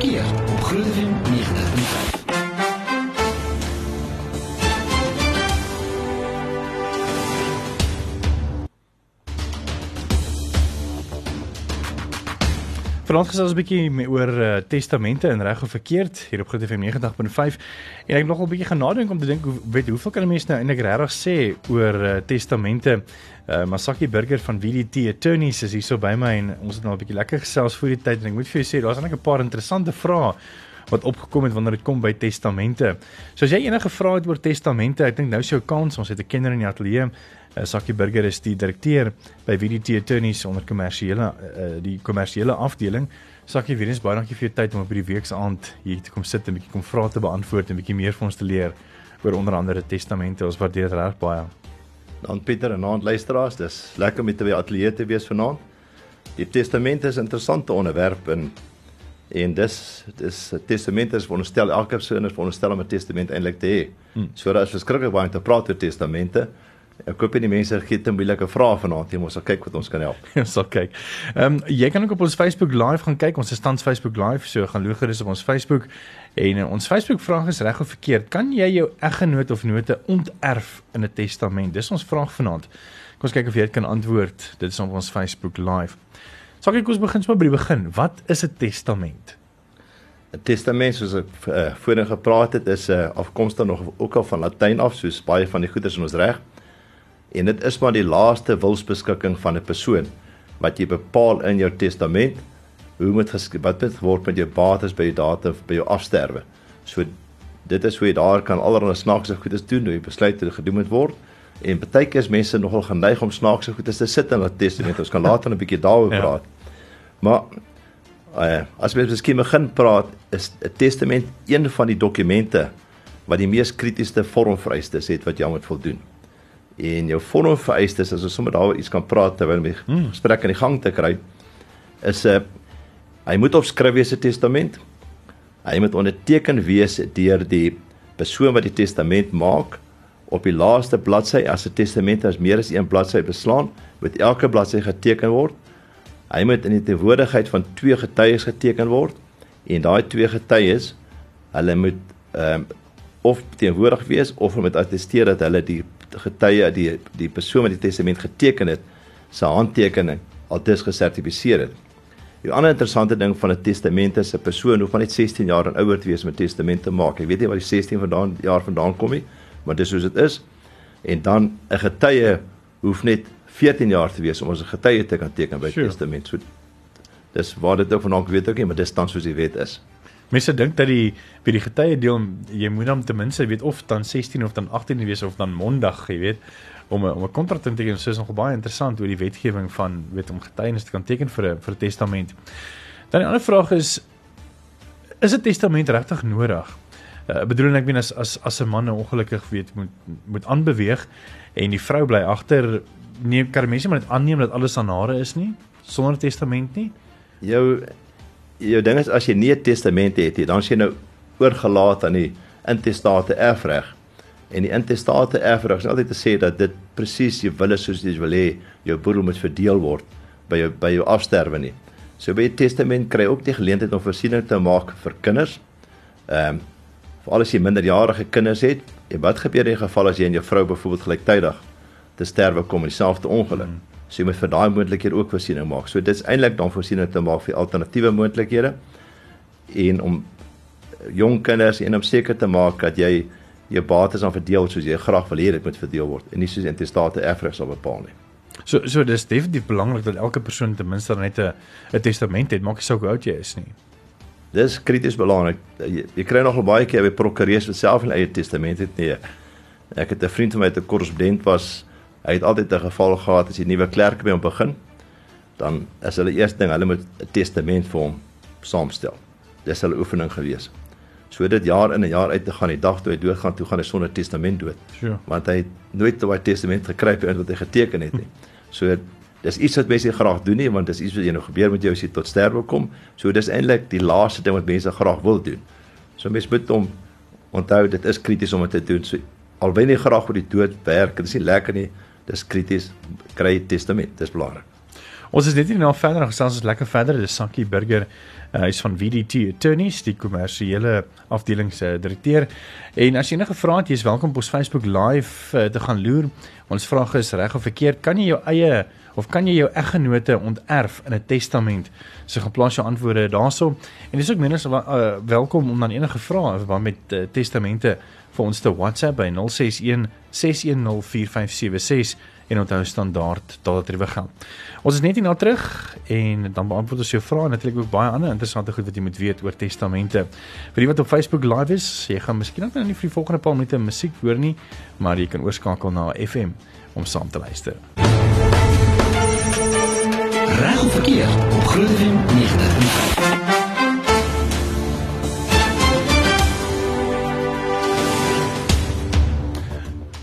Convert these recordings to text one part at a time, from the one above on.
Verkeer op FM 90.5. Vanaand gesels 'n bietjie oor uh, testamente en reg of verkeerd hier op Groot FM 90.5 en ek het nog 'n bietjie genadink om te dink hoe weet hoeveel kan 'n mens nou eintlik regtig sê oor uh, testamente. Uh, Masaki Burger van VDT Attorneys is hier so by my en ons het nou 'n bietjie lekker gesels voor die tyd en ek moet vir jou sê daar's eintlik 'n paar interessante vrae wat opgekom het wanneer dit kom by testamente. So as jy enige vrae het oor testamente, ek dink nou is jou kans. Ons het 'n kenner in die ateljee. Uh, Sakkie Burger is die direkteur by VDT Attorneys onder kommersiële uh, die kommersiële afdeling. Sakkie, weer eens baie dankie vir jou tyd om op hierdie week se aand hier te kom sit en 'n bietjie kom vrae te beantwoord en 'n bietjie meer vir ons te leer oor onder andere testamente. Ons waardeer dit reg baie. Dan Pieter en aand luisteraars, dis lekker om met by ateljee te wees vanaand. Die testamente is 'n interessante onderwerp en en dis dis testamente is veronderstel elke persoon is veronderstel om 'n testament eintlik te hê. Hmm. So daar is verskriklik baie te praat oor testamente. Ek koop nie die mense gee te moeilike vrae vanaand nie, ons sal kyk wat ons kan help. Ons sal kyk. Ehm um, jy kan ook op ons Facebook live gaan kyk. Ons is tans Facebook live, so gaan loer gerus op ons Facebook. En uh, ons Facebook vraag is reg of verkeerd. Kan jy jou eggenoot of note onterf in 'n testament? Dis ons vraag vanaand. Kom ons kyk of jy dit kan antwoord. Dit is op ons Facebook live. Sal ek kos begin sommer by die begin. Wat is 'n testament? 'n Testament soos ek uh, voorheen gepraat het, is 'n uh, afkomstig nog ook al van Latyn af, soos baie van die goeders in ons reg. En dit is maar die laaste wilsbeskikking van 'n persoon wat jy bepaal in jou testament hoe moet wat moet word met jou bates by die datum by jou afsterwe. So dit is hoe jy daar kan allerlei snaakse goedes doen, hoe jy besluit hoe dit gedoen moet word. En baie keer is mense nogal geneig om snaakse goedes te sit in 'n testament. Ons kan later 'n bietjie daaroor ja. praat. Maar uh, as mens miskien begin praat, is 'n testament een van die dokumente wat die mees kritiese vormvereistes het wat jy moet voldoen en jou vormvereistes as ons sommer daaroor iets kan praat terwyl my hmm. gesprek aan die gang te kry is 'n uh, hy moet opskryf wees 'n testament. Hy moet onderteken wees deur die persoon wat die testament maak op die laaste bladsy as 'n testament as meer as een bladsy beslaan, moet elke bladsy geteken word. Hy moet in die teenwoordigheid van twee getuies geteken word en daai twee getuies hulle moet ehm um, of teenwoordig wees of hulle moet attesteer dat hulle die getuie die die persoon wat die testament geteken het se handtekening altes gesertifiseer het. Die ander interessante ding van 'n testament is 'n persoon hoef maar net 16 jaar en ouer te wees om 'n testament te maak. Ek weet nie waar die 16 vandaan jaar vandaan kom nie, maar dis soos dit is. En dan 'n getuie hoef net 14 jaar te wees om as 'n getuie te kan teken by sure. testament. So dis waar dit ook vandaan weet ook nie, maar dis dan soos jy weet is. Mense dink dat die by die getuie deel jy moet dan ten minste weet of dan 16 of dan 18 wees of dan mondig, jy weet, om 'n om 'n kontrak te teken. So is nog baie interessant oor die wetgewing van weet om getuienis te kan teken vir 'n vir 'n testament. Dan die ander vraag is is 'n testament regtig nodig? Uh, bedoel ek bedoel as as as 'n man nou ongelukkig weet moet moet aanbeweeg en die vrou bly agter, nee, kan mense maar net aanneem dat alles aan hare is nie sonder testament nie. Jou jou ding is as jy nie 'n testament het nie, dan is jy nou oorgelaat aan die intestate erfreg. En die intestate erfreg is altyd te sê dat dit presies jy wil soos jy wil hê jou boedel moet verdeel word by jou by jou afsterwe nie. So by 'n testament kry ook die geleentheid om voorsiening te maak vir kinders. Ehm um, veral as jy minderjarige kinders het, en wat gebeur in die geval as jy en jou vrou byvoorbeeld gelyktydig te sterwe kom in dieselfde ongeluk? Hmm. So jy moet vir daai moontlikhede ook voorsiening maak. So dit is eintlik dan voorsiening te maak vir alternatiewe moontlikhede en om jong kinders en om seker te maak dat jy jou bates aan verdeel soos jy graag wil hê dit moet verdeel word en nie soos intestate erfreg sal bepaal nie. So so dis definitief belangrik dat elke persoon ten minste net 'n 'n testament het, maak nie saak hoe oud jy is nie. Dis krities belangrik. Jy, jy kry nogal baie keer by prokureurs wat self 'n eie testament het nie. Ek het 'n vriend van my wat 'n korrespondent was Hy het altyd 'n geval gehad as jy nuwe klerk by hom begin, dan is hulle eerste ding, hulle moet 'n testament vir hom saamstel. Dis hulle oefening gewees. So dit jaar in en jaar uit te gaan, die dag toe hy doodgaan, toe gaan hy sonder testament dood. Sure. Want hy het nooit 'n testament gekry vir wat hy geteken het nie. So dis iets wat mense graag doen nie, want dis iets wat jy nou gebeur met jou as jy tot sterwe kom. So dis eintlik die laaste ding wat mense graag wil doen. So mense moet hom onthou dit is krities om dit te doen. So al wil jy graag oor die dood werk, dit is nie lekker nie dis krities kry testament dis belangrik Ons is net hier nou verder, gesels ons lekker verder. Dis Sakkie Burger. Uh, hy's van VDT Attorneys, die kommersiële afdeling se direkteur. En as jy enige vrae het, jy's welkom op ons Facebook live uh, te gaan loer. Ons vraag is reg of verkeerd, kan jy jou eie of kan jy jou eggenote onterf in 'n testament? So geplaas jou antwoorde daarso. En dis ook mense uh, welkom om dan enige vrae oor met uh, testamente vir ons te WhatsApp by 061 610 4576 en onthou standaard daardie geld. Ons is net hier na terug en dan beantwoord ons jou vrae en natuurlik ook baie ander interessante goed wat jy moet weet oor testamente. Vir die wat op Facebook live is, jy gaan miskien net nou vir die volgende paar minute musiek hoor nie, maar jy kan oorskakel na FM om saam te luister. Reg of verkeerd op FM 90.5.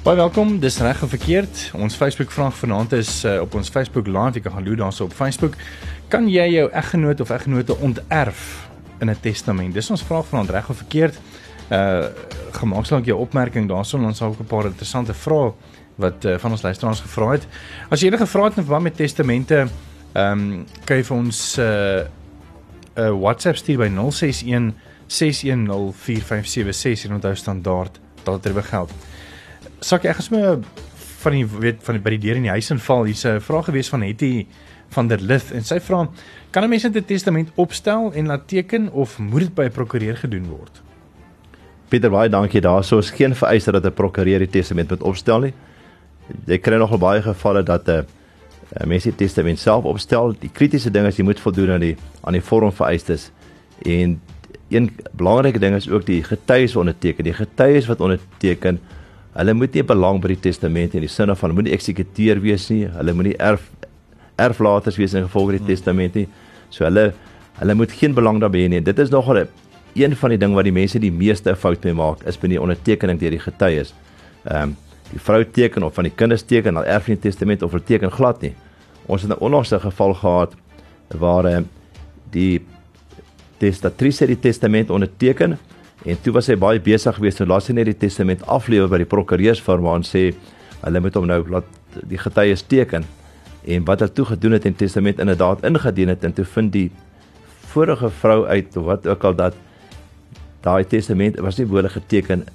Baie welkom. Dis reg of verkeerd. Ons Facebook vraag vanaand is uh, op ons Facebook Live. Jy kan gaan loer daarso op Facebook. Kan jy jou eggenoot of eggenote onterf in 'n testament? Dis ons vraag vanaand reg of verkeerd. Uh gemaak sal ek jou opmerking daarso en ons sal ook 'n paar interessante vrae wat uh, van ons luisteraars gevra het. As jy enige vrae het in verband met testamente, ehm um, kan jy vir ons uh, 'n WhatsApp stuur by 061 610 4576 en onthou standaard dat dit geld. Sak ek gesme van die weet van die by die deur in die huis inval. Hier's 'n vraag gewees van Hetty van der Lith en sy vra: "Kan 'n mens 'n testament opstel en laat teken of moet dit by 'n prokureur gedoen word?" Pieter, baie dankie. Daar sou is geen vereiste dat 'n prokureur die testament moet opstel nie. Jy kry nogal baie gevalle dat 'n uh, uh, mens die testament self opstel. Die kritiese ding is jy moet voldoen aan die aan die vorm vereistes. En een belangrike ding is ook die getuies onderteken. Die getuies wat onderteken Hulle moet nie belang by die testament in die sin van moenie eksekuteur wees nie. Hulle moenie erf erflaters wees in gevolg van die hmm. testament nie. So hulle hulle moet geen belang daarbey hê nie. Dit is nogal een van die ding wat die mense die meeste fout mee maak is binne die ondertekening deur die getuies. Ehm um, die vrou teken of van die kinders teken al erf nie testament of teken glad nie. Ons het 'n onlangse geval gehad waar ehm die testatrice die testament onderteken En toe was hy baie besig geweest om laat sy net die testament aflewer by die prokureursfirma en sê hulle moet hom nou laat die getuies teken. En wat hy toe gedoen het en testament inderdaad ingedien het en toe vind die vorige vrou uit of wat ook al dat daai testament was nie behoorlik geteken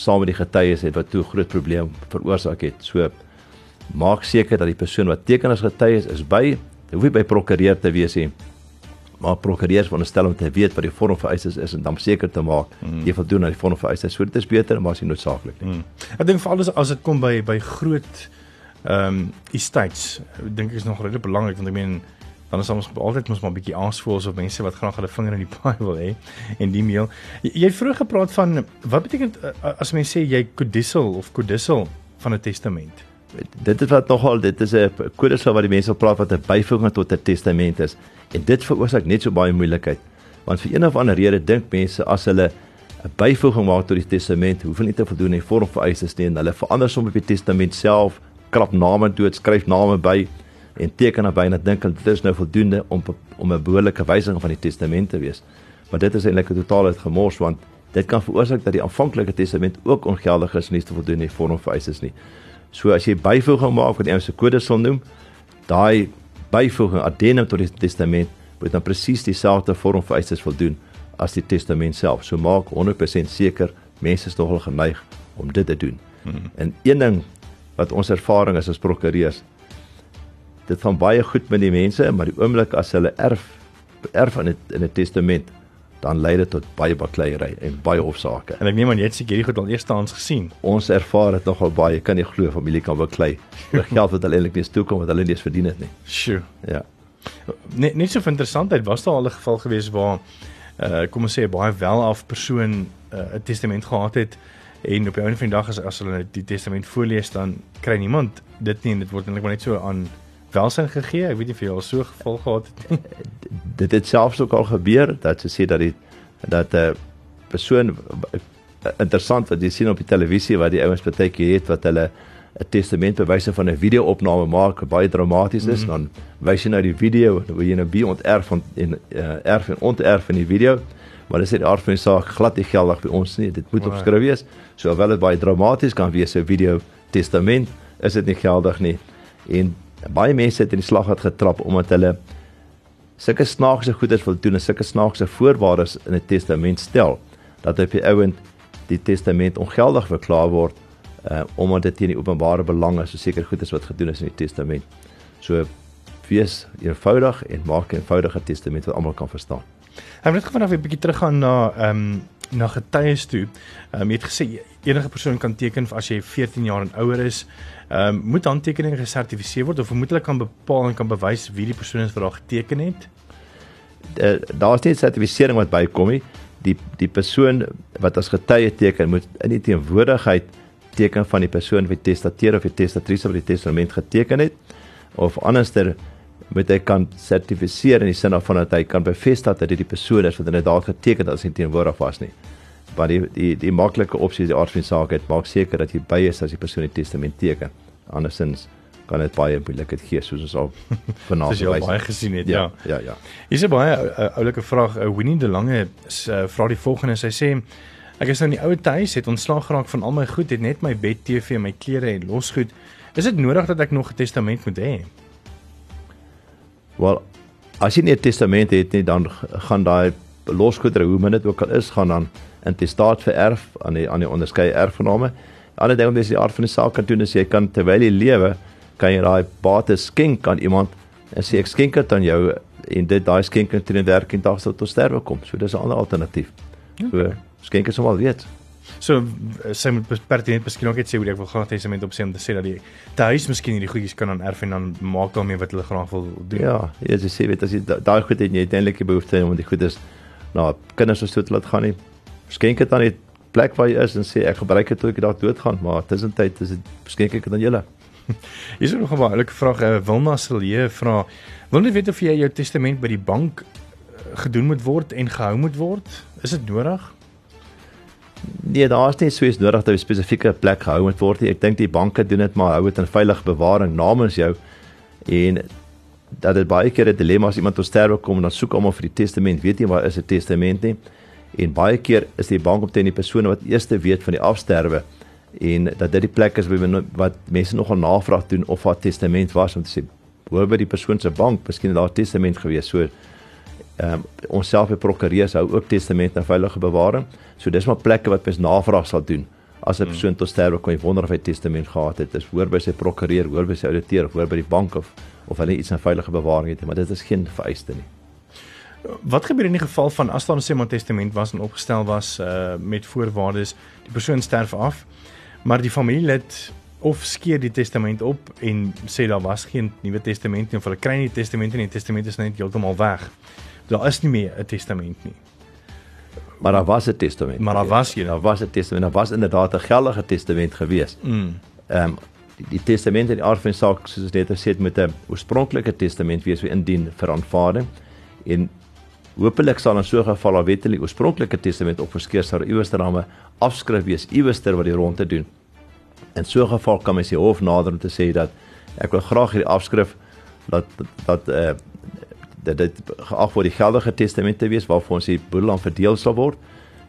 saam met die getuies het wat toe groot probleem veroorsaak het. So maak seker dat die persoon wat teken as getuies is by, hoef nie by prokureur te wees nie maar prokureurs veronderstel om te weet wat die vorm vereistes is en dan seker te maak mm. jy voldoen aan die vorm vereistes. So dit is beter maar as jy noodsaaklik nie. Mm. Ek dink veral as dit kom by by groot ehm um, estates, dink ek is nog regtig belangrik want ek meen dan is ons altyd mos maar 'n bietjie aanspoels op mense wat graag hulle vinger in die paai wil hê en die meel. Jy, jy het vroeër gepraat van wat beteken uh, as mense sê jy kodissel of kodissel van 'n testament? Dit is wat nogal dit is 'n kodissel wat die mense praat wat 'n byvoeging tot 'n testament is. En dit veroorsaak net so baie moeilikheid. Want vir een of ander rede dink mense as hulle 'n byvoeging maak tot die testament, hulle nie te voldoen aan die vorm vereistes nie en hulle verander sommer op die testament self, krap name toe, skryf name by en teken naby en dink hulle dit is nou voldoende om om 'n behoorlike wysiging van die testament te wees. Maar dit is eintlik 'n totaal uit gemors want dit kan veroorsaak dat die aanvanklike testament ook ongeldig is en nie te voldoen aan die vorm vereistes nie. So as jy byvoeging maak wat jy 'n kode sal noem, daai byvoeging addendum tot die testament moet dan presies dieselfde vorm vereistes voldoen as die testament self. So maak 100% seker mense is nogal geneig om dit te doen. Hmm. En een ding wat ons ervaring is as prokureurs dit van baie goed met die mense, maar die oomblik as hulle erf erf in 'n in 'n testament dan lei dit tot baie bakleierery en baie hofsaake. En ek neem aan jy het seker hierdie goed al eerstehands gesien. Ons ervaar dit nogal baie. Kan nie glo familie kan baklei. Oor geld wat hulle eintlik nie toe kom wat hulle nie eens verdien het nie. Sjoe. Ja. Net net so vir interessantheid was daar al 'n geval gewees waar uh kom ons sê baie welaf persoon uh, 'n uh, testament gehad het en op 'n einde van die dag as as hulle die testament voorlees dan kry niemand dit nie en dit word eintlik maar net so aan welsyn gegee. Ek weet nie of jy al so geval gehad het nie. Dit het selfs ook al gebeur dat sy sê dat die dat 'n uh, persoon interessant wat jy sien op die televisie wat die ouens baie keer het wat hulle 'n testament bewyse van 'n video-opname maak baie dramaties is mm -hmm. dan wys jy nou die video waar jy nou be onterf van en uh, erf en onterf in die video maar dis die aard van die saak glad nie geldig by ons nie dit moet opskryf wees so wel dit baie dramaties kan wees 'n video testament is dit nie geldig nie en baie mense het in die slaggat getrap omdat hulle sulke snaakse goeders wil doen en sulke snaakse voorwaardes in 'n testament stel dat op die ouend die testament ongeldig verklaar word uh omdat dit teen die openbare belang is so seker goeders wat gedoen is in die testament. So wees eenvoudig en maak 'n eenvoudige testament wat almal kan verstaan. Ek wil net gou 'n bietjie teruggaan na ehm um, na getuies toe. Ehm um, jy het gesê enige persoon kan teken as jy 14 jaar en ouer is. Ehm um, moet handtekeninge gesertifiseer word of hulle kan bepaal en kan bewys wie die persoon is wat daar geteken het? Uh, Daar's nie 'n sertifisering wat bykom nie. Die die persoon wat as getuie teken moet in die teenwoordigheid teken van die persoon wie testateer of die testatrice wat die testament geteken het of anderster moet hy kan sertifiseer in die sin van dat hy kan bevestig dat dit die persoon is wat inderdaad geteken het as hy teenwoordig was nie. Maar die die die maklike opsie is die aard van die saak het maak seker dat jy by is as die persoon die testament teken. Andersins kan dit baie moeilikheid gee soos ons al vanaand jy baie gesien het. Ja, ja, ja. Hier's 'n baie uh, oulike vraag. Uh, Winnie de Lange uh, vra die volgende. Sy sê ek is nou in die ou huis, het ontslaag geraak van al my goed, het net my bed, TV, my klere en losgoed. Is dit nodig dat ek nog 'n testament moet hê? Wel, as jy nie 'n testament het nie, dan gaan daai losgoedere, hoe min dit ook al is, gaan dan in testaat vererf aan die aan die onderskeie erfgename. Ander ding om dis die aard van die saak kan doen is jy kan terwyl jy lewe, kan jy daai bates skenk aan iemand en sê ek skenk dit aan jou en dit daai skenking teen 'n werking dag tot sterwe kom. So dis 'n ander alternatief. So skenk is sommer weet. So sy moet pertinent miskien ook net sê hoe ek wil graag testament op sê om te sê dat die te huis miskien hierdie goedjies kan aan erf en dan maak daarmee wat hulle graag wil doen. Ja, jy sê weet as jy daai goed het jy uiteindelik die behoefte om die goedes na kinders so te laat gaan nie. Skenk dit aan die plek waar jy is en sê ek gebruik dit tot ek dalk doodgaan, maar tussentyd is dit skenk ek dit aan julle. Hier is nog 'n baie vraag. Uh, Wilma Silje vra: "Wil net weet of jy jou testament by die bank uh, gedoen moet word en gehou moet word? Is dit nodig?" Nee, daar's nie soos nodig dat 'n spesifieke plek gehou moet word. Ek dink die banke doen dit maar hou dit in veilige bewaring namens jou en dat dit baie keer 'n dilemma as iemand tot sterwe kom en dan soek almal vir die testament, weet nie waar is 'n testament nie. En baie keer is die bank op teen die persone wat eers weet van die afsterwe en dat dit die plek is wat mense nogal navraag doen of haar testament was om te sê hoor by die persoon se bank, miskien daar testament gewees. So ehm um, ons self die prokureurs hou ook testamente in veilige bewaring. So dis maar plekke wat mens navraag sal doen. As 'n persoon tot sterwe kom, wonder of hy testament gehad het. Dis hoor by sy prokureur, hoor by sy ouditeur hoor by die bank of of hulle iets in veilige bewaring het, maar dit is geen vereiste nie. Wat gebeur in die geval van as daar 'n sê 'n testament was en opgestel was uh met voorwaardes, die persoon sterf af, maar die familielid of skeer die testament op en sê daar was geen nuwe testament nie of hulle kry nie die testament nie, die testament is net heeltemal weg daar is nie meer 'n testament nie. Maar daar was 'n testament. Maar daar was hier, daar was 'n testament. Daar was inderdaad 'n geldige testament gewees. Mm. Ehm um, die, die testament in die aard van die saak soos net gesê het met 'n oorspronklike testament wees wie indien vir aanvaarding en hopelik sal in so 'n geval al wettelik oorspronklike testament op verskeer sou iewers daarmee afskryf wees iewers ter wat die rond te doen. In so 'n geval kan mens die hof nader om te sê dat ek wil graag hierdie afskrif dat dat eh uh, dat dit geag word die geldige testament te wees waarvoor ons die boedel aan verdeel sal word.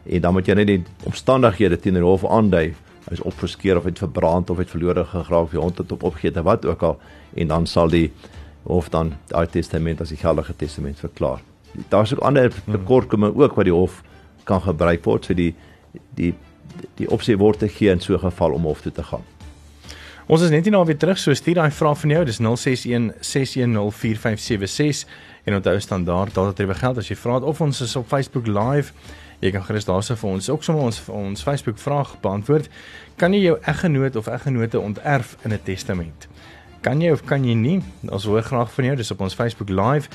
En dan moet jy net die omstandighede teenoor die hof aandui. Hy's opgeskeur of het verbrand of het verlore gegraaf die hond het op opgeëet wat ook al. En dan sal die hof dan daai testament as die geldige testament verklaar. Daar's ook ander tekortkominge ook wat die hof kan gebruik word. Vir die die die opsie word te gee in so 'n geval om hof toe te gaan. Ons is net nie nou weer terug so stuur daai vraag van jou. Dis 061 610 4576 en onthou standaard data terwyl geld. As jy vra of ons is op Facebook live jy kan gerus daarso vir ons. Ook sommer ons ons Facebook vraag beantwoord. Kan jy jou eggenoot of eggenote onterf in 'n testament? Kan jy of kan jy nie? Ons hoor graag van jou dis op ons Facebook live.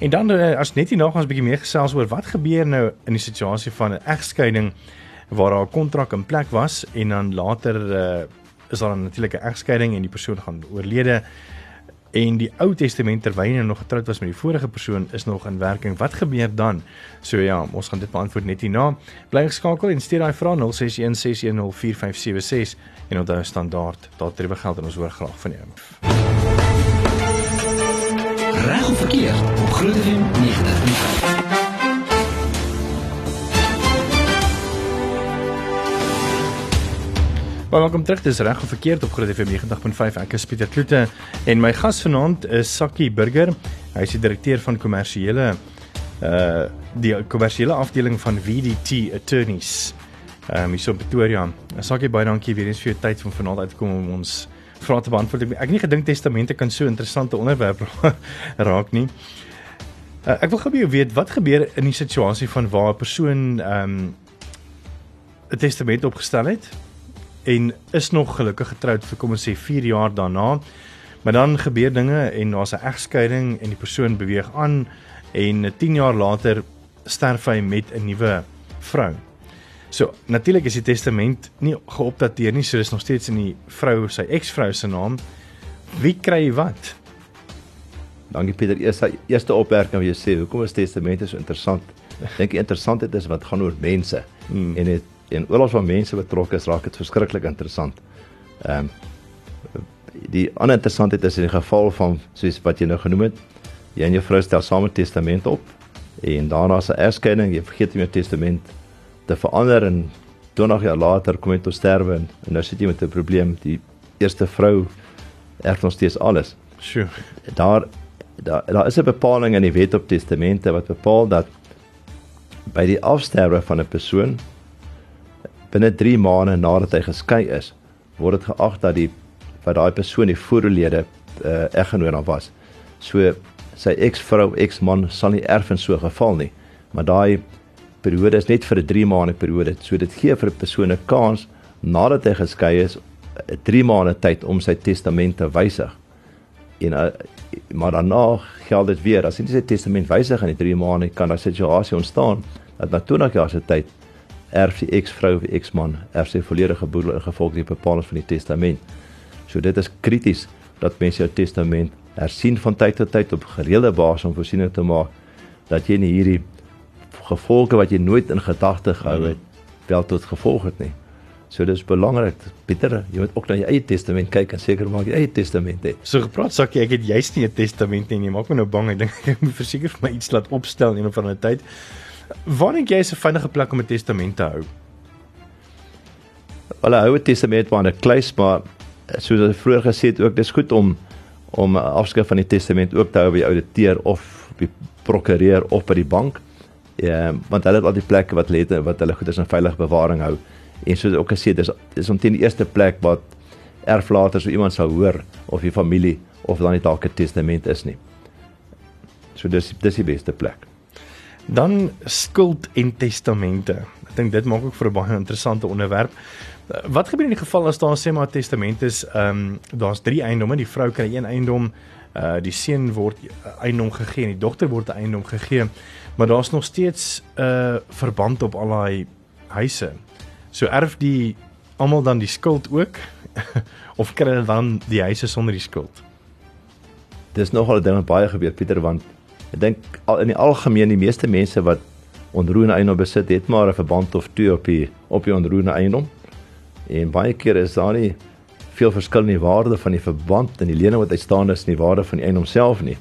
En dan eh, as net hier nog ons 'n bietjie meer gesels oor wat gebeur nou in die situasie van 'n egskeiding waar daar 'n kontrak in plek was en dan later uh, is daar 'n egskeiding en die persoon gaan oorlede en die Ou Testament terwyl hy nog getroud was met die vorige persoon is nog in werking. Wat gebeur dan? So ja, ons gaan dit beantwoord net hierna. Bly geskakel en stuur daai vrae 0616104576 en onthou standaard daar terwyl geld en ons hoor graag van jou. Reg of verkeerd op Groot FM 90.5. Maar welkom terug. Dis reg of verkeerd op Groot FM 90.5. Ek is Pieter Kloete en my gas vanaand is Sakkie Burger. Hy is die direkteur van kommersiële uh die kommersiële afdeling van VDT Attorneys. Ehm um, hier so in Pretoria. Sakkie, baie dankie weer eens vir jou tyd om vanaand uit te kom om ons vrae te beantwoord. Ek ek nie gedink testamente kan so interessante onderwerp raak nie. Uh, ek wil gou by jou weet wat gebeur in die situasie van waar 'n persoon ehm um, 'n testament opgestel het en is nog gelukkig getroud vir kom ons sê 4 jaar daarna. Maar dan gebeur dinge en daar's 'n egskeiding en die persoon beweeg aan en 10 jaar later sterf hy met 'n nuwe vrou. So natuurlik is die testament nie geopdateer nie, so dis nog steeds in die vrou sy eksvrou se naam. Wie kry wat? Dankie Pieter. Eerste eerste opmerking wat jy sê, hoekom is testamente so interessant? Dink die interessantheid is wat gaan oor mense. Hmm. En dit en oral waar mense betrokke is, raak dit verskriklik interessant. Ehm um, die ander interessantheid is in die geval van soos wat jy nou genoem het, jy en jou vrou stel saam 'n testament op en daarna 'n egskeiding, jy vergeet om jou testament te verander en 20 jaar later kom jy tot sterwe en, en nou sit jy met 'n probleem. Die eerste vrou erf nog steeds alles. Sjoe. Daar daar daar is 'n bepaling in die wet op testamente wat bepaal dat by die afsterwe van 'n persoon binne 3 maande nadat hy geskei is, word dit geag dat die wat daai persoon die voorlede uh, eggenoot dan was. So sy eksvrou, eksman sal nie erf in so 'n geval nie. Maar daai periode is net vir 'n 3 maande periode. So dit gee vir 'n persoon 'n kans nadat hy geskei is 'n 3 maande tyd om sy testament te wysig. En uh, maar daarna geld dit weer. As hy nie sy testament wysig in die 3 maande kan daar 'n situasie ontstaan dat na 20 jaar se tyd erf die eksvrou of eksman erf sy volledige boedel in gevolg die bepalinge van die testament. So dit is krities dat mense jou testament hersien van tyd tot tyd op gereelde basis om voorsiening te maak dat jy nie hierdie gevolge wat jy nooit in gedagte gehou het wel tot gevolg het nie. So dis belangrik. Pieter, jy moet ook na jou eie testament kyk en seker maak jy eie testament het. So gepraat sakkie, ek het juist nie 'n testament nie. Jy maak my nou bang. Ek dink ek moet verseker vir my iets laat opstel in 'n of ander tyd. Waar dink jy is 'n veilige plek om 'n testament te hou? Wel, 'n ou testament waar 'n kluis, maar soos ek vroeër gesê het, ook dis goed om om 'n afskrif van die testament ook te hou by die ouditeur of by prokureur of by die bank. Ja, want hulle het al die plekke wat lê wat hulle goed is in veilige bewaring hou. En soos ook gesê dis dis omtrent die eerste plek wat erflaters of iemand sou hoor of die familie of dan nie dalk 'n testament is nie. So dis dis die beste plek. Dan skuld en testamente. Ek dink dit maak ook vir 'n baie interessante onderwerp. Wat gebeur in die geval as daar sê maar testament is, ehm um, daar's 3 eiendomme, die vrou kry een eiendom, uh die seun word eiendom gegee en die dogter word eiendom gegee, maar daar's nog steeds 'n uh, verband op al daai huise. So erf die almal dan die skuld ook of kry hulle dan die huise sonder die skuld? Dis nogal 'n ding wat baie gebeur Pieter want Ek dink in die algemeen die meeste mense wat onroerende eiendom besit, het maar 'n verband of twee op die op die onroerende eiendom. En baie keer is daar nie veel verskil in die waarde van die verband en die lening wat uitstaan is in die waarde van die eiendom self nie.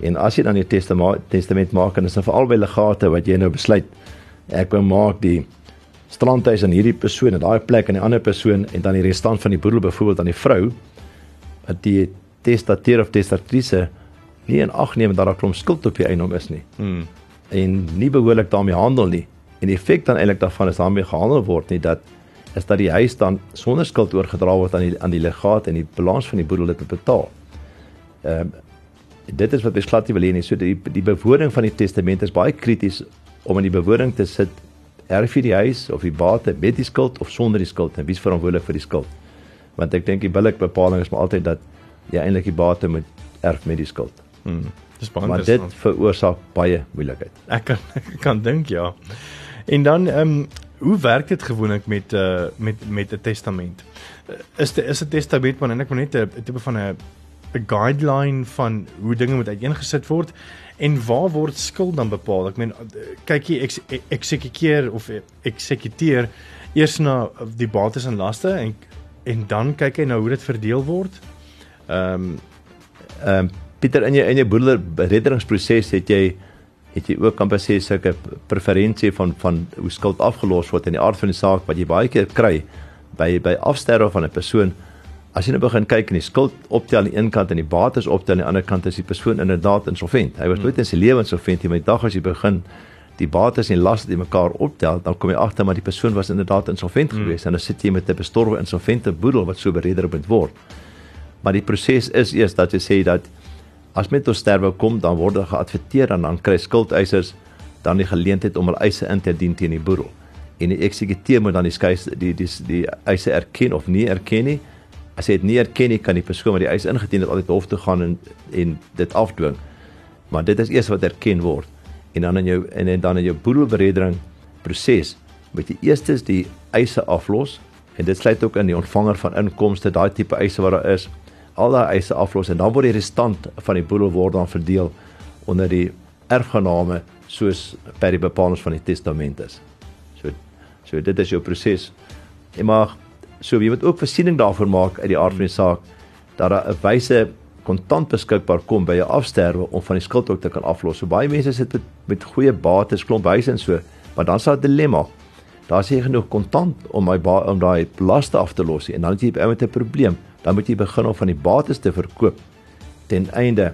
En as jy dan jou testament testament maak en dis nou veral by legate wat jy nou besluit ek wil maak die strandhuis aan hierdie persoon en daai plek aan die ander persoon en dan die restant van die boedel byvoorbeeld aan die vrou wat die testateur of testatrice nie in ag neem dat daar 'n klomp skuld op die eiendom is nie. Hmm. En nie behoorlik daarmee handel nie. En die effek dan eintlik daarvan is daarmee gehandel word nie dat is dat die huis dan sonder skuld oorgedra word aan die aan die legaat en die balans van die boedel dit betaal. Ehm um, dit is wat besluit wil hê nie. So die die bewoning van die testament is baie krities om in die bewoning te sit erf jy die huis of die bate met die skuld of sonder die skuld en wie is verantwoordelik vir die skuld? Want ek dink die billike bepaling is maar altyd dat jy eintlik die bate moet erf met die skuld. Hmm. Dis baie maar dit veroorsaak baie moeilikheid. Ek kan ek kan dink ja. En dan ehm um, hoe werk dit gewoonlik met uh met met 'n testament? Is dit is 'n testament maar net net 'n tipe van 'n 'n guideline van hoe dinge moet uiteengesit word en waar word skuld dan bepaal? Ek meen kyk jy ek eksekuteer of eksekuteer eers na die bates en laste en en dan kyk jy nou hoe dit verdeel word. Ehm um, ehm um, Pieter in jou in jou boedel reddingsproses het jy het jy ook kan sê sulke preferensie van van hoe skuld afgelos word in die aard van die saak wat jy baie keer kry by by afsterwe van 'n persoon as jy nou begin kyk en die skuld optel aan die een kant en die bates optel aan die ander kant is die persoon inderdaad insolvent. Hy was nooit in sy lewe insolvent nie, maar die dag as jy begin die bates en laste die mekaar optel, dan kom jy agter maar die persoon was inderdaad insolvent hmm. geweest en dan sit jy met 'n bestorwe insolvente boedel wat so bereder moet word. Maar die proses is eers dat jy sê dat as met tot sterwe kom, dan word daar geadverteer en dan kry skuldeisers dan die geleentheid om hul eise in te dien teen die boedel. En die eksekuteur moet dan die skeis die die die, die eise erken of nie erken nie. As hy dit nie erken nie, kan die persoon wat die eis ingedien het altyd hof toe gaan en en dit afdwing. Maar dit is eers wat erken word. En dan in jou en, en dan in jou boedelberedering proses moet jy eers die eise aflos en dit sluit ook in die ontvanger van inkomste, daai tipe eise wat daar is. Al daai eise aflos en dan word die restant van die boedel word dan verdeel onder die erfgename soos per die bepalings van die testament is. So so dit is jou proses. Jy mag so jy moet ook voorsiening daarvoor maak uit die aard van die saak dat daar 'n wyse kontant beskikbaar kom by 'n afsterwe om van die skuld ook te kan aflos. So baie mense sit met met goeie bates, klomp huise en so, maar dan sal 'n dilemma. Daar is nie genoeg kontant om my om daai laste af te los nie en dan het jy met 'n probleem. Dan moet jy begin om van die bates te verkoop ten einde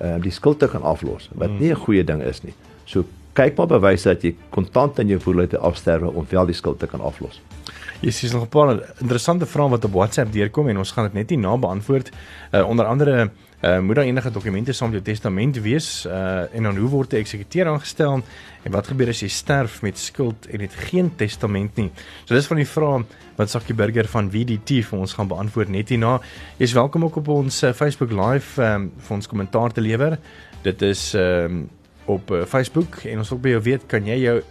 uh, die skuld te kan aflos wat hmm. nie 'n goeie ding is nie. So kyk maar bewyse dat jy kontant in jou voelheid afsterwe om wel die skuld te kan aflos. Jy sien nog 'n paar interessante vrae wat op WhatsApp deurkom en ons gaan dit net nie na beantwoord. Uh, onder andere uh, moet daar enige dokumente saam met jou testament wees uh, en dan hoe word 'n eksekuteur aangestel en wat gebeur as jy sterf met skuld en het geen testament nie. So dis van die vrae wat Sakkie Burger van VDT vir ons gaan beantwoord net hierna. Jy is welkom ook op ons uh, Facebook live um, vir ons kommentaar te lewer. Dit is um, op uh, Facebook en ons wil by jou weet kan jy jou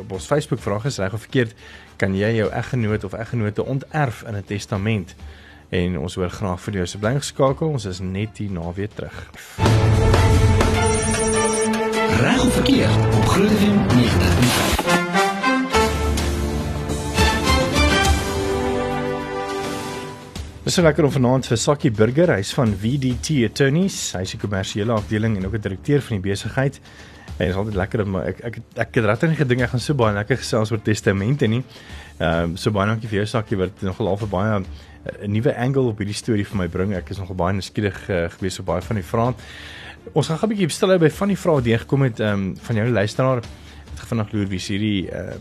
op ons Facebook vrae is reg of verkeerd kan jy jou eggenoot of eggenote onterf in 'n testament en ons hoor graag van jou so bly geskakel ons is net hier na weer terug. Reg of verkeerd op Groot FM 90 Dis so lekker om vanaand vir Sakkie Burger, hy's van VDT Attorneys, hy's die kommersiële afdeling en ook 'n direkteur van die besigheid. En dit is altyd lekker om ek ek ek het regtig nie gedink ek gaan so baie lekker gesels oor testamente nie. Ehm um, so baie dankie vir jou Sakkie wat nogal al vir baie 'n nuwe angle op hierdie storie vir my bring. Ek is nogal baie nuuskierig uh, gewees op baie van die vrae. Ons gaan gou 'n bietjie stil hou by van die vrae wat hier gekom het um, van jou luisteraar. Het gevind loer wie hierdie uh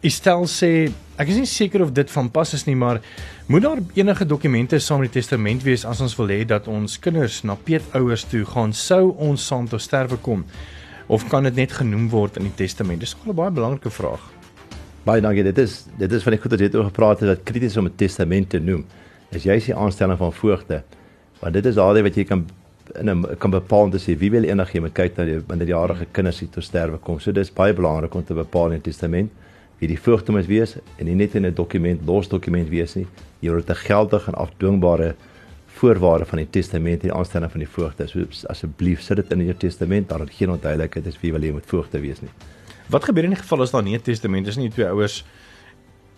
Estel sê ek is nie seker of dit van pas is nie, maar Moet daar enige dokumente saam met die testament wees as ons wil hê dat ons kinders na peetouers toe gaan sou ons saam tot sterwe kom? Of kan dit net genoem word in die testament? Dis 'n baie belangrike vraag. Baie dankie. Dit is dit is van die goed dat jy het oor gepraat het dat krities om 'n testament te noem. As jy sê aanstelling van voogte, want dit is alre wat jy kan in 'n kan bepaal te sê wie wil enigiemand kyk na die minderjarige kinders wat tot sterwe kom. So dis baie belangrik om te bepaal in 'n testament wie die voogte moet wees en nie net in 'n dokument los dokument wees nie. Jy moet 'n geldige en afdwingbare voorwaarde van die testament en die aanstelling van die voogte. So asseblief sit dit in jou testament dat daar geen onduidelikheid is wie wil jy moet voogte wees nie. Wat gebeur in die geval as daar nie 'n testament is nie, twee ouers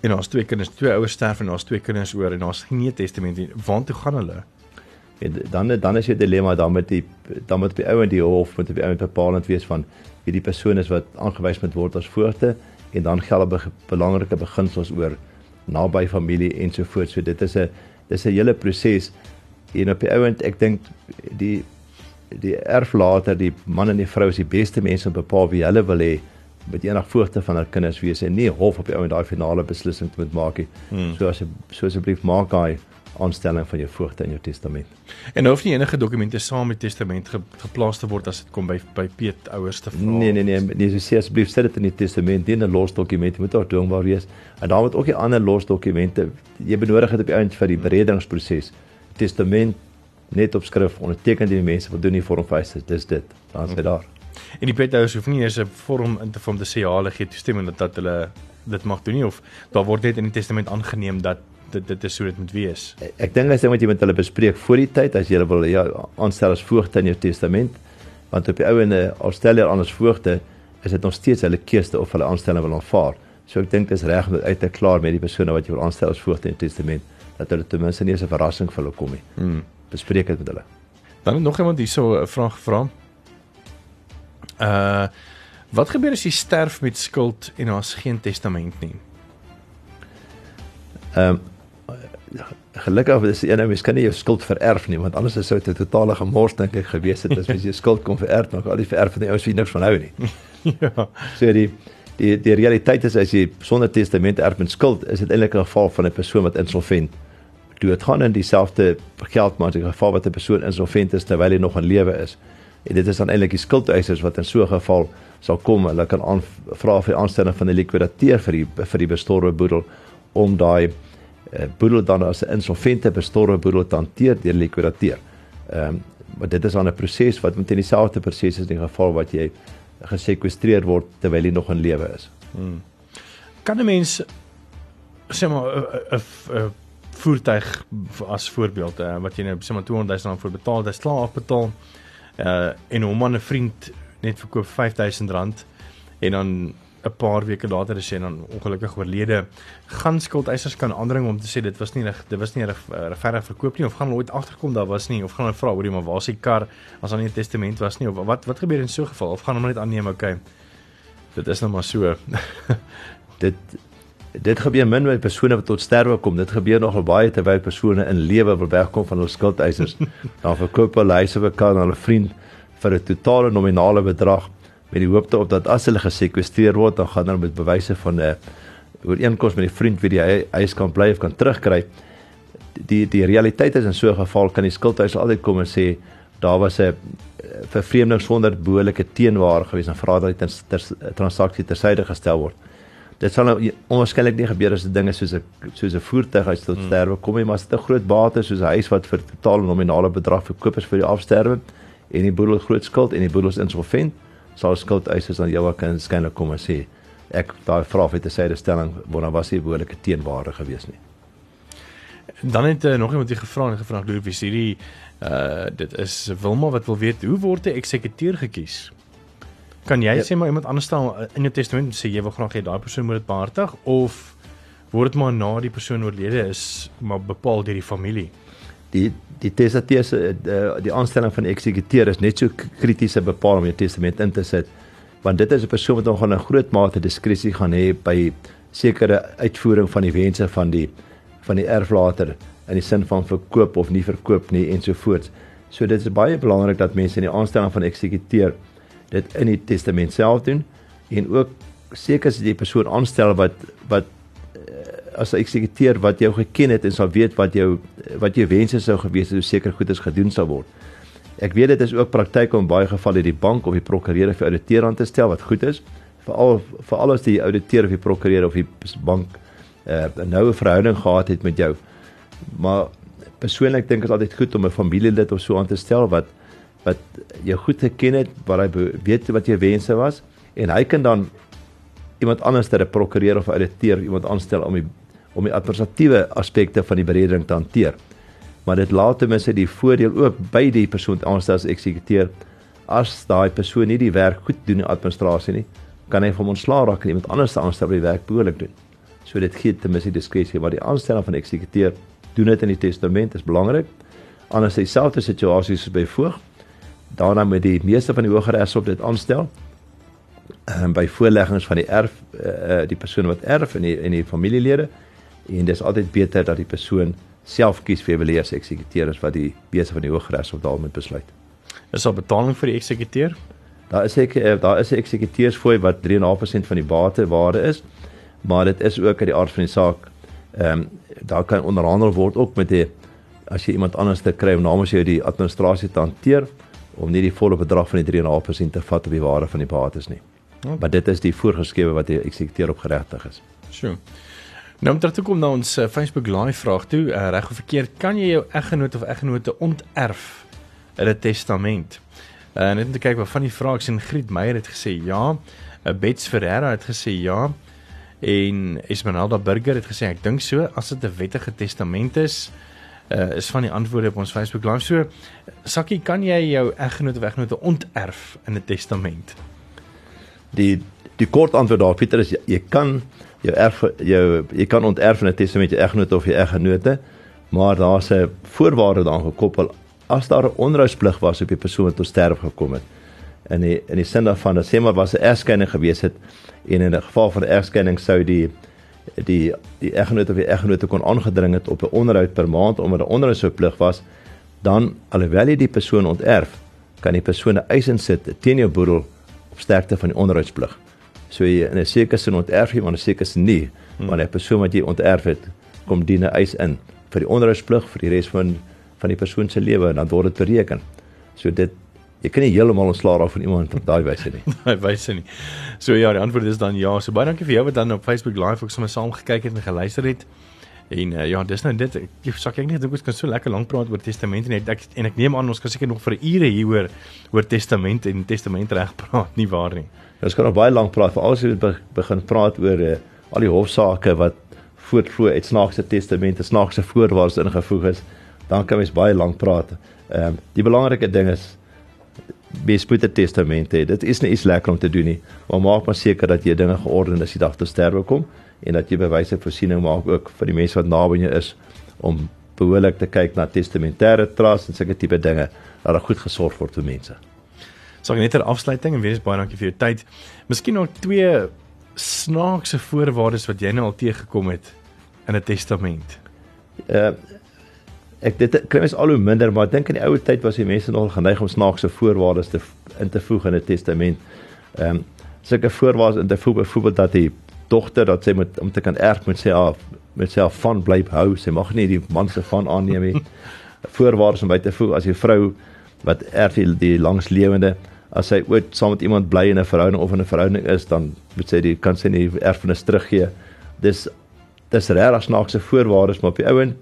en daar's twee kinders, twee ouers sterf en daar's twee kinders oor en daar's nie 'n testament nie. Waar toe gaan hulle? En dan dan is jy dilemma dan met die dan moet die ou en die hof moet die ou bepalend wees van wie die persoon is wat aangewys moet word as voogte en dan geld be belangrike beginsels oor naby familie ensovoorts. So dit is 'n dis 'n hele proses en op die ouend ek dink die die erflater, die man en die vrou is die beste mense om bepaal wie hulle wil hê met enig voogte van hul kinders wees en nie hof op die ouend daai finale beslissing moet maak nie. Hmm. So as so asseblief maak daai aanstelling van jou voogte in jou testament. En hoef nie enige dokumente saam met testament ge, geplaas te word as dit kom by by Piet ouers te vra. Nee nee nee, nee so sê asseblief sit dit in die testament, nie 'n los dokument moet daar dwingbaar wees. En daar moet ook nie ander los dokumente jy benodig het op die einde vir die bereddingsproses. Testament net op skrif onderteken deur die mense wat doen die vorm vereis. Dis dit. Dan sê daar. En die Piet ouers hoef nie eers 'n vorm in te vorm te sê ja, hulle gee toestemming dat, dat hulle dit mag doen nie of daar word net in die testament aangeneem dat dit dit is hoe dit moet wees. Ek, dink as jy moet jy met hulle bespreek voor die tyd as jy wil ja aanstel as voogte in jou testament want op die ou en al stel jy anders voogte is dit nog steeds hulle keuse of hulle aanstelling wil aanvaar. So ek dink dit is reg om uit te klaar met die persone wat jy wil aanstel as voogte in die testament dat hulle ten minste nie 'n verrassing vir hulle kom nie. Hmm. Bespreek dit met hulle. Dan nog iemand hierso 'n vraag vra. Uh wat gebeur as jy sterf met skuld en daar's geen testament nie? Ehm um, gelukkig is die ene mens kan nie jou skuld vererf nie want anders sou dit 'n totale gemors dink ek gewees het as mens jou skuld kon vererf maar al die vererf van die ouens wie niks van hou nie. ja. So die die die realiteit is as jy sonder testament erf met skuld is dit eintlik 'n geval van 'n persoon wat insolvent doodgaan in dieselfde geld maar in geval wat 'n persoon insolvent is terwyl hy nog in lewe is. En dit is dan eintlik die skuldeisers wat in so 'n geval sal kom. Hulle kan vra vir aanstelling van 'n likwidateur vir die vir die bestorwe boedel om daai uh, boedel dan as 'n insolvente bestorwe boedel te hanteer deur likwidateur. Ehm um, maar dit is dan 'n proses wat in dieselfde proses is in die geval wat jy gesekwestreer word terwyl jy nog in lewe is. Hmm. Kan 'n mens sê maar 'n voertuig as voorbeeld uh, wat jy nou sê maar 200 000 rand vir betaal, jy slaap afbetaal uh en hom aan 'n vriend net verkoop 5000 rand en dan 'n paar weke later is hy dan ongelukkig oorlede. Gaan skuldeisers kan aandring om te sê dit was nie reg, dit was nie reg regverdig verkoop nie of gaan ooit agterkom daar was nie of gaan hulle vra hoorie maar waar is die kar as daar nie 'n testament was nie of wat wat gebeur in so 'n geval of gaan hulle net aanneem okay. Dit is nou maar so. dit dit gebeur min by persone wat tot sterwe kom. Dit gebeur nogal baie terwyl persone in lewe wil wegkom van hul skuldeisers. dan verkoop hulle huise vir kan hulle vriend vir 'n totale nominale bedrag met die hoop dat as hulle gesekwestreer word, dan gaan hulle met bewyse van 'n ooreenkoms met die vriend wie die huis kan bly of kan terugkry. Die die realiteit is in so 'n geval kan die skuldeiser altyd kom en sê daar was 'n vervreemding sonder behoorlike teenwaar gewees en vra dat die transaksie tersyde gestel word dit sal nou onwaarskynlik nie gebeur as 'n ding is soos 'n soos 'n voertuig uit tot sterwe kom nie, maar as dit 'n groot bate soos 'n huis wat vir totaal nominale bedrag verkoop is vir die afsterwe en die boedel groot skuld en die boedel is insolvent, sal skuldeisers dan jou kan skynlik kom en sê ek daai vra vir te sê die stelling word dan was nie behoorlike teenwaarde gewees nie. Dan het uh, nog iemand hier gevra en gevra deur wie hierdie uh dit is Wilma wat wil weet hoe word 'n eksekuteur gekies? Kan jy ja. sê maar iemand anders stel eh, in jou testament sê jy wil graag hê daai persoon moet dit behartig of word dit maar na die persoon oorlede is maar bepaal deur die familie? Die die testateur se die, eh, die aanstelling van eksekuteur is net so kritiese bepaal om jou testament in te sit want dit is 'n persoon wat nog 'n groot mate diskresie gaan hê by sekere uitvoering van die wense van die van die erflater in die sin van verkoop of nie verkoop nie ensovoorts. So dit is baie belangrik dat mense in die aanstelling van eksekuteur dit in die testament self doen en ook seker as jy 'n persoon aanstel wat wat uh, as 'n eksekuteur wat jou geken het en sal weet wat jou wat jou wense sou gewees het hoe seker goed is gedoen sal word. Ek weet dit is ook praktyk om baie gevalle die bank of die prokureur vir ouditeur aan te stel wat goed is veral veral as die ouditeur of die prokureur of die bank uh, 'n noue verhouding gehad het met jou. Maar persoonlik dink ek is altyd goed om 'n familielid of so aan te stel wat wat jy goed geken het, wat hy weet wat jou wense was en hy kan dan iemand anders ter 'n prokureur of ouditeur iemand aanstel om die om die administratiewe aspekte van die bereding te hanteer. Maar dit laat ten minste die voordeel ook by die persoon aanstel as eksekuteur as daai persoon nie die werk goed doen in administrasie nie, kan hy van ontslaa raak en iemand anders aanstel wat die werk behoorlik doen. So dit gee ten minste diskresie maar die aanstelling van eksekuteur doen dit in die testament is belangrik. Anders dieselfde situasies by voog daarna met die meeste van die hooggeregshof dit aanstel um, by voorleggings van die erf uh, die persoon wat erf en die en die familielede en dis altyd beter dat die persoon self kies vir wie as eksekuteur is wat die meeste van die hooggeregshof daarmee besluit. Is daar betaling vir die eksekuteur? Daar is ek eh, daar is 'n eksekuteursfooi wat 3.5% van die bate waarde is, maar dit is ook uit die aard van die saak. Ehm um, daar kan onderhandel word ook met die as jy iemand anders te kry om namens jou die administrasie te hanteer om nie die volle bedrag van die 3.5% te vat op die waarde van die bates nie. Okay. Maar dit is die voorgeskrewe wat die eksekuteur op geregtig is. So. Nou om terug te kom na ons uh, Facebook live vraag toe, uh, reg of verkeerd, kan jy jou eggenoot of eggenote onterf in 'n testament? Uh, net om te kyk wat van die vrae ek sien Griet Meyer het gesê ja, uh, Bets Ferreira het gesê ja en Esmeralda Burger het gesê ek dink so as dit 'n wettige testament is uh, is van die antwoorde op ons Facebook live. So Sakkie, kan jy jou eggenoot of eggenote onterf in 'n testament? Die die kort antwoord daar Pieter is jy, jy kan jou erf jou jy kan onterf in 'n testament jou eggenoot of jou eggenote, maar daar's 'n voorwaarde daaraan gekoppel as daar 'n onrusplig was op die persoon wat tot sterf gekom het. Die in die sin daarvan dat sê maar was 'n egskeiding gewees het en in 'n geval van egskeiding sou die die die eggenoot of die eggenoot kon aangedring het op 'n onderhoud per maand omdat 'n onderhoud so plig was, dan alhoewel jy die persoon onterf, kan die persoon 'n eis insit teen jou boedel op sterkte van die onderhoudsplig. So jy in 'n sekere sin onterf jy, maar in 'n sekere sin nie, hmm. maar 'n persoon wat jy onterf het, kom dien 'n eis in vir die onderhoudsplig vir die res van van die persoon se lewe en dan word dit bereken. So dit jy kan nie heeltemal ontslaa raak van iemand op daai wyse nie. Daai wyse nie. So ja, die antwoord is dan ja. So baie dankie vir jou wat dan op Facebook Live ook sommer saam gekyk het en geluister het. En uh, ja, dis nou dit. Ek sak ek net dink ons kan so lekker lank praat oor testamente net ek en ek neem aan ons kan seker nog vir ure hieroor oor testament en testamentreg praat nie waar nie. Ons kan nog baie lank praat veral as jy begin praat oor uh, al die hofsaake wat voortvloei uit snaakse testamente, snaakse voorwaardes ingevoeg is, dan kan mens baie lank praat. Ehm um, die belangrike ding is bespoete testamente. Dit is nie iets lekker om te doen nie, maar maak maar seker dat jy dinge georden as jy dag te sterwe kom en dat jy bewyse voorsiening maak ook vir die mense wat naby jou is om behoorlik te kyk na testamentêre trust en sulke tipe dinge dat daar goed gesorg word vir mense. So net ter afsluiting en weer eens baie dankie vir jou tyd. Miskien nog twee snaakse voorwaardes wat jy nou al teëgekom het in 'n testament. Uh ek dit kry mens al hoe minder, maar ek dink in die ou tyd was die mense nogal geneig om snaakse voorwaardes te in te voeg in 'n testament. Ehm um, sulke voorwaardes in te voeg byvoorbeeld dat die dogter dat sy moet om te kan erf moet sê af met self van bly hou. Sy mag nie die man se van aanneem nie. Voorwaardes om by te voeg as die vrou wat erf die, die langslewende as sy ooit saam met iemand bly in 'n verhouding of in 'n verhouding is, dan moet sy die kan sy nie erfenis teruggee. Dis dis regtig snaakse voorwaardes, maar op die ouen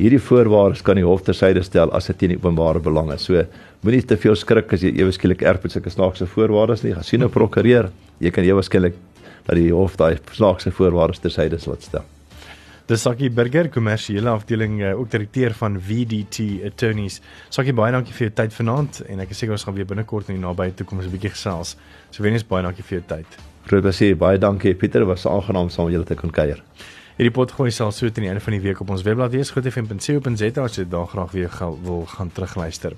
hierdie voorwaardes kan die hof tersyde stel as dit teen openbare belang is. So moenie te veel skrik as jy ewe skielik erf met sulke snaakse voorwaardes nie. Gaan sien 'n prokureur. Jy kan ewe skielik dat die hof daai snaakse voorwaardes tersyde sal stel. Dis Sakie Burger, kommersiële afdeling eh, ook direkteur van VDT Attorneys. Sakie baie dankie vir jou tyd vanaand en ek is seker ons gaan weer binnekort in die nabye toekoms 'n bietjie gesels. So wenes baie dankie vir jou tyd. Groot plesier, baie dankie Pieter, was aangenaam saam met julle te kon kuier. Hierdie pot gooi sal so teen die einde van die week op ons webblad wees, goedefm.co.za as jy daar graag weer wil gaan terugluister.